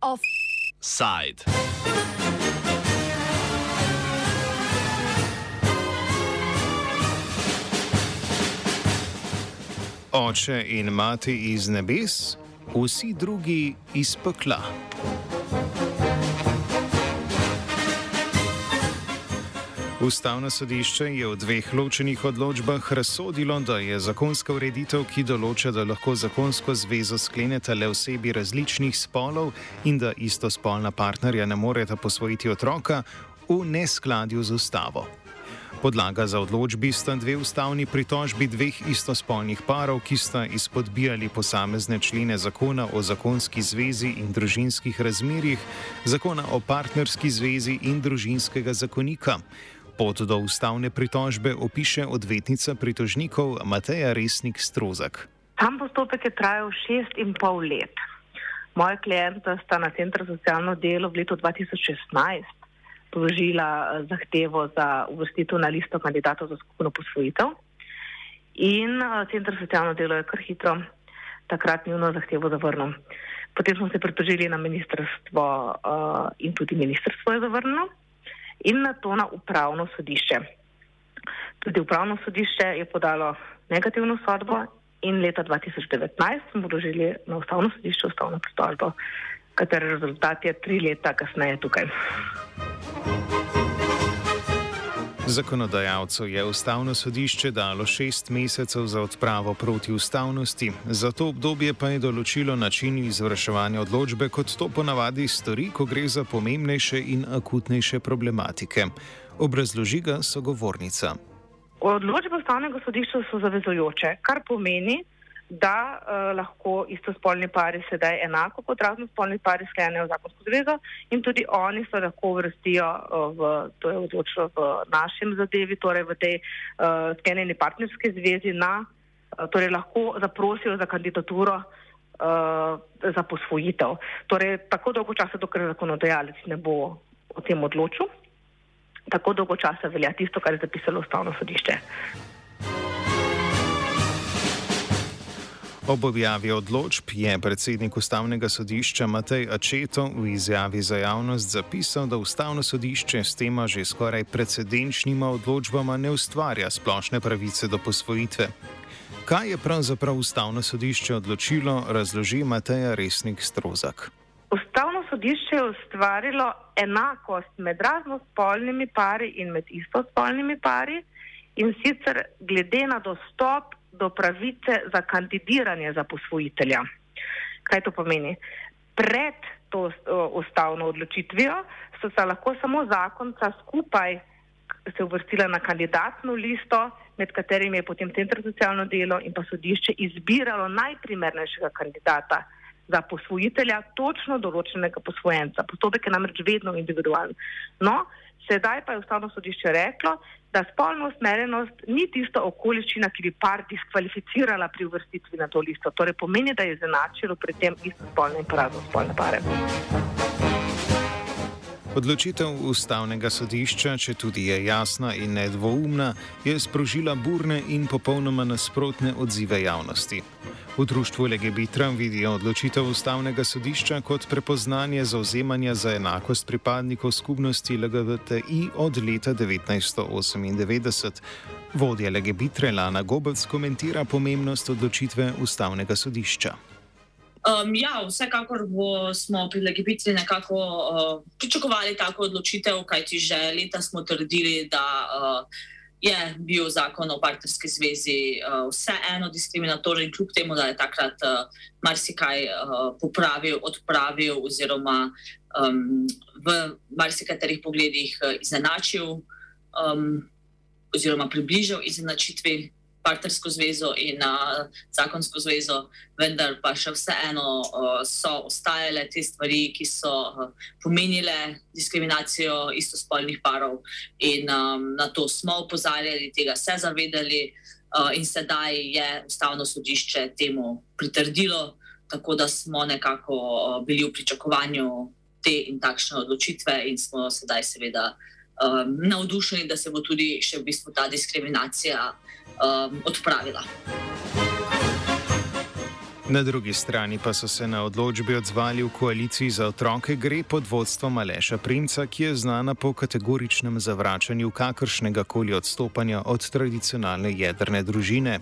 Offside. Oče in mati iz nebes, vsi drugi iz pekla. Ustavno sodišče je v dveh ločenih odločbah razsodilo, da je zakonska ureditev, ki določa, da lahko zakonsko zvezo sklenete le osebi različnih spolov in da istospolna partnerja ne moreta posvojiti otroka, v neskladju z ustavo. Podlaga za odločbi sta dve ustavni pritožbi dveh istospolnih parov, ki sta izpodbijali posamezne člene zakona o zakonski zvezi in družinskih razmerjih, zakona o partnerski zvezi in družinskega zakonika. Pot do ustavne pritožbe opiše odvetnica pritožnikov Mateja Resnik Strozak. Sam postopek je trajal šest in pol let. Moja klienta sta na Centru za socialno delo v letu 2016 položila eh, zahtevo za uvrstitev na listo kandidatov za skupno posvojitev. In eh, Centr za socialno delo je kar hitro takrat njuno zahtevo zavrnil. Potem smo se pritožili na ministrstvo uh, in tudi ministrstvo je zavrnilo in na to na upravno sodišče. Tudi upravno sodišče je podalo negativno sodbo in leta 2019 smo vložili na ustavno sodišče ustavno pritožbo, katere rezultat je tri leta kasneje tukaj. Zakonodajalcu je ustavno sodišče dalo šest mesecev za odpravo protiustavnosti, za to obdobje pa je določilo način izvrševanja odločbe, kot to ponavadi stori, ko gre za pomembnejše in akutnejše problematike. Obrazloži ga sogovornica. Odločbe ustavnega sodišča so zavezojoče, kar pomeni, da uh, lahko istospolni pari sedaj enako kot raznospolni pari sklenejo zakonsko zvezo in tudi oni se lahko vrstijo uh, v, to je odločilo v našem zadevi, torej v tej uh, sklenjeni partnerski zvezi na, uh, torej lahko zaprosijo za kandidaturo uh, za posvojitev. Torej tako dolgo časa, dokler zakonodajalec ne bo o tem odločil, tako dolgo časa velja tisto, kar je zapisalo ustavno sodišče. Ob objavi odločb je predsednik ustavnega sodišča Matej Ačeto v izjavi za javnost zapisal, da ustavno sodišče s tema že skoraj precedenčnima odločbama ne ustvarja splošne pravice do posvojitve. Kaj je pravzaprav ustavno sodišče odločilo, razloži Matej Resnik Strozak. Ustavno sodišče je ustvarilo enakost med raznospolnimi pari in med istospolnimi pari in sicer glede na dostop do pravice za kandidiranje za posvojitelja. Kaj to pomeni? Pred to ustavno odločitvijo so se lahko samo zakonca skupaj se uvrstila na kandidatno listo, med katerimi je potem Centr za socialno delo in pa sodišče izbiralo najprimernejšega kandidata za posvojitelja, točno določenega posvojenca. Postopek je namreč vedno individualen. No, sedaj pa je ustavno sodišče reklo, da spolna usmerjenost ni tista okoliščina, ki bi par diskvalificirala pri uvrstitvi na to listo. Torej pomeni, da je izenačilo pri tem isto spolne in prazno spolne pare. Odločitev ustavnega sodišča, če tudi je jasna in nedvoumna, je sprožila burne in popolnoma nasprotne odzive javnosti. V društvu Legebitra vidijo odločitev ustavnega sodišča kot prepoznanje zauzemanja za enakost pripadnikov skupnosti LGBTI od leta 1998. Vodja Legebitre Lana Gobec komentira pomembnost odločitve ustavnega sodišča. Um, ja, vsekakor bo, smo pri Legibitri nekako uh, pričakovali tako odločitev, kajti že leta smo trdili, da uh, je bil zakon o partnerski zvezi uh, vseeno diskriminatoren, kljub temu, da je takrat uh, marsikaj uh, popravil, odpravil oziroma um, v marsikaterih pogledih uh, izenačil um, oziroma približal izenačitvi partnersko zvezo in uh, zakonsko zvezo, vendar pa še vseeno uh, so ostajale te stvari, ki so uh, pomenile diskriminacijo istospolnih parov. In um, na to smo upozarjali, tega se zavedali, uh, in sedaj je ustavno sodišče temu pritrdilo, tako da smo nekako uh, bili v pričakovanju te in takšne odločitve, in smo sedaj seveda um, navdušeni, da se bo tudi še v bistvu ta diskriminacija um, odpravila. Na drugi strani pa so se na odločbi odzvali v koaliciji za otroke gre pod vodstvom Aleša Primca, ki je znana po kategoričnem zavračanju kakršnega koli odstopanja od tradicionalne jedrne družine.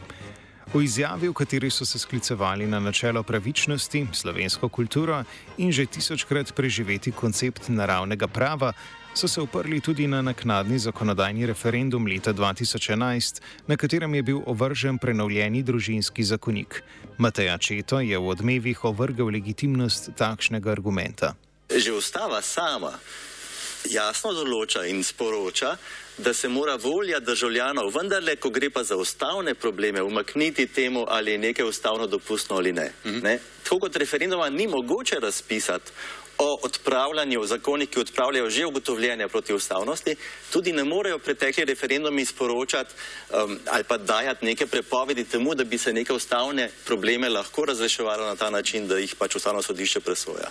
V izjavi, v kateri so se sklicevali na načelo pravičnosti, slovensko kulturo in že tisočkrat preživeti koncept naravnega prava, so se uprli tudi na naknadni zakonodajni referendum leta 2011, na katerem je bil ovržen prenovljeni družinski zakonik. Mateja Četo je v odmevih ovrgal legitimnost takšnega argumenta. Že ustava sama jasno določa in sporoča, da se mora volja državljanov, vendarle, ko gre pa za ustavne probleme, umakniti temu, ali je nekaj ustavno dopustno ali ne. Mhm. ne? Tako kot referenduma ni mogoče razpisati o odpravljanju zakonih, ki odpravljajo že ugotovljene protiustavnosti, tudi ne morejo pretekli referendumi sporočati um, ali pa dajati neke prepovedi temu, da bi se neke ustavne probleme lahko razreševalo na ta način, da jih pač ustavno sodišče presoja.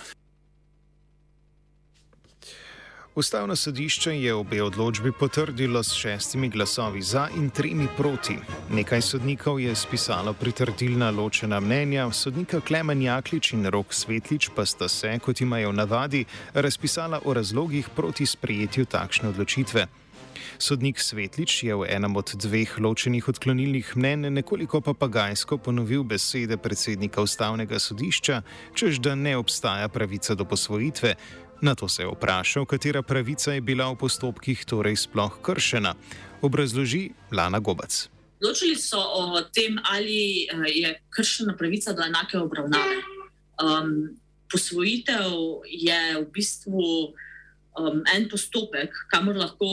Ustavno sodišče je obe odločbi potrdilo s šestimi glasovi za in tremi proti. Nekaj sodnikov je spisalo pritrdilna ločena mnenja, sodnika Klemen Jaklič in Rok Svetlič pa sta se, kot imajo navadi, razpisala o razlogih proti sprejetju takšne odločitve. Sodnik Svetlič je v enem od dveh ločenih odklonilnih mnen nekoliko papagajsko ponovil besede predsednika ustavnega sodišča, čež da ne obstaja pravica do posvojitve. Na to se je vprašal, katera pravica je bila v postopkih torej sploh kršena. Obrazloži Lana Gobac. Odločili so o tem, ali eh, je kršena pravica do enake obravnave. Um, posvojitev je v bistvu um, en postopek, kamor lahko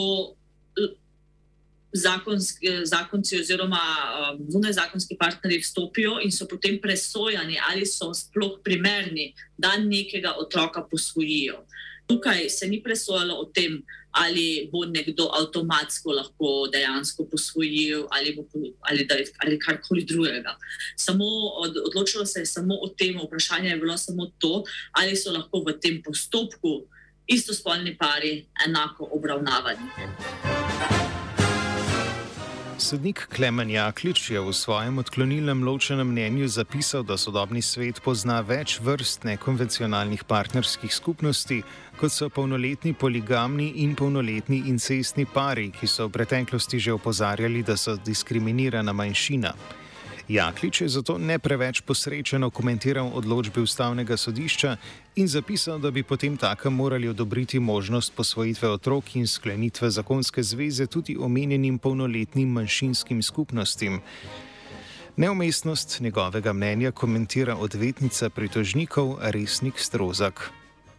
zakonski, zakonci oziroma um, zunaj zakonski partnerji vstopijo in so potem presojani, ali so sploh primerni, da nekega otroka posvojijo. Tukaj se ni presojalo o tem, ali bo nekdo avtomatsko lahko dejansko posvojil ali, bo, ali, da, ali karkoli drugega. Samo od, odločilo se je samo o tem, vprašanje je bilo samo to, ali so lahko v tem postopku istospolni pari enako obravnavani. Sodnik Klemen Jaklič je v svojem odklonilnem ločenem mnenju zapisal, da sodobni svet pozna več vrst nekonvencionalnih partnerskih skupnosti, kot so polnoletni poligamni in polnoletni incestni pari, ki so v preteklosti že opozarjali, da so diskriminirana manjšina. Jaklič je zato ne preveč posrečeno komentiral odločbe ustavnega sodišča in zapisal, da bi potem takem morali odobriti možnost posvojitve otrok in sklenitve zakonske zveze tudi omenjenim polnoletnim manjšinskim skupnostim. Neumestnost njegovega mnenja komentira odvetnica pritožnikov Resnik Strozak.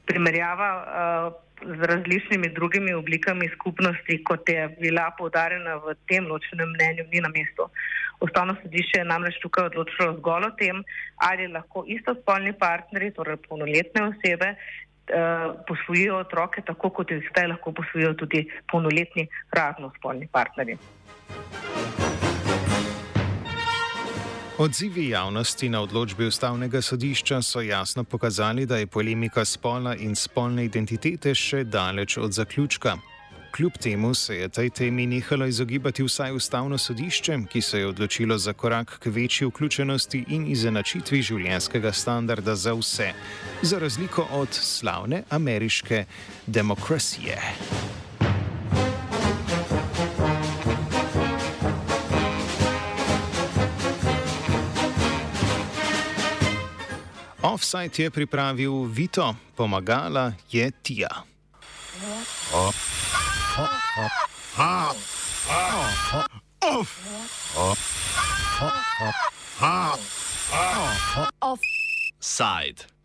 Primerjava uh, z različnimi drugimi oblikami skupnosti, kot je bila poudarjena v tem ločenem mnenju, ni na mestu. Ustavno sodišče je namreč tukaj odločilo zgolj o tem, ali lahko istospolni partnerji, torej polnoletne osebe, eh, posvojijo otroke, tako kot jih zdaj lahko posvojijo tudi polnoletni raznospolni partnerji. Odzivi javnosti na odločbi ustavnega sodišča so jasno pokazali, da je polemika spola in spolne identitete še daleč od zaključka. Kljub temu se je tej temi nehalo izogibati vsaj ustavno sodišče, ki se je odločilo za korak k večji vključenosti in izenačitvi življenjskega standarda za vse, za razliko od slavne ameriške demokracije. Offside je pripravil Vito, pomagala je Tija. Offside.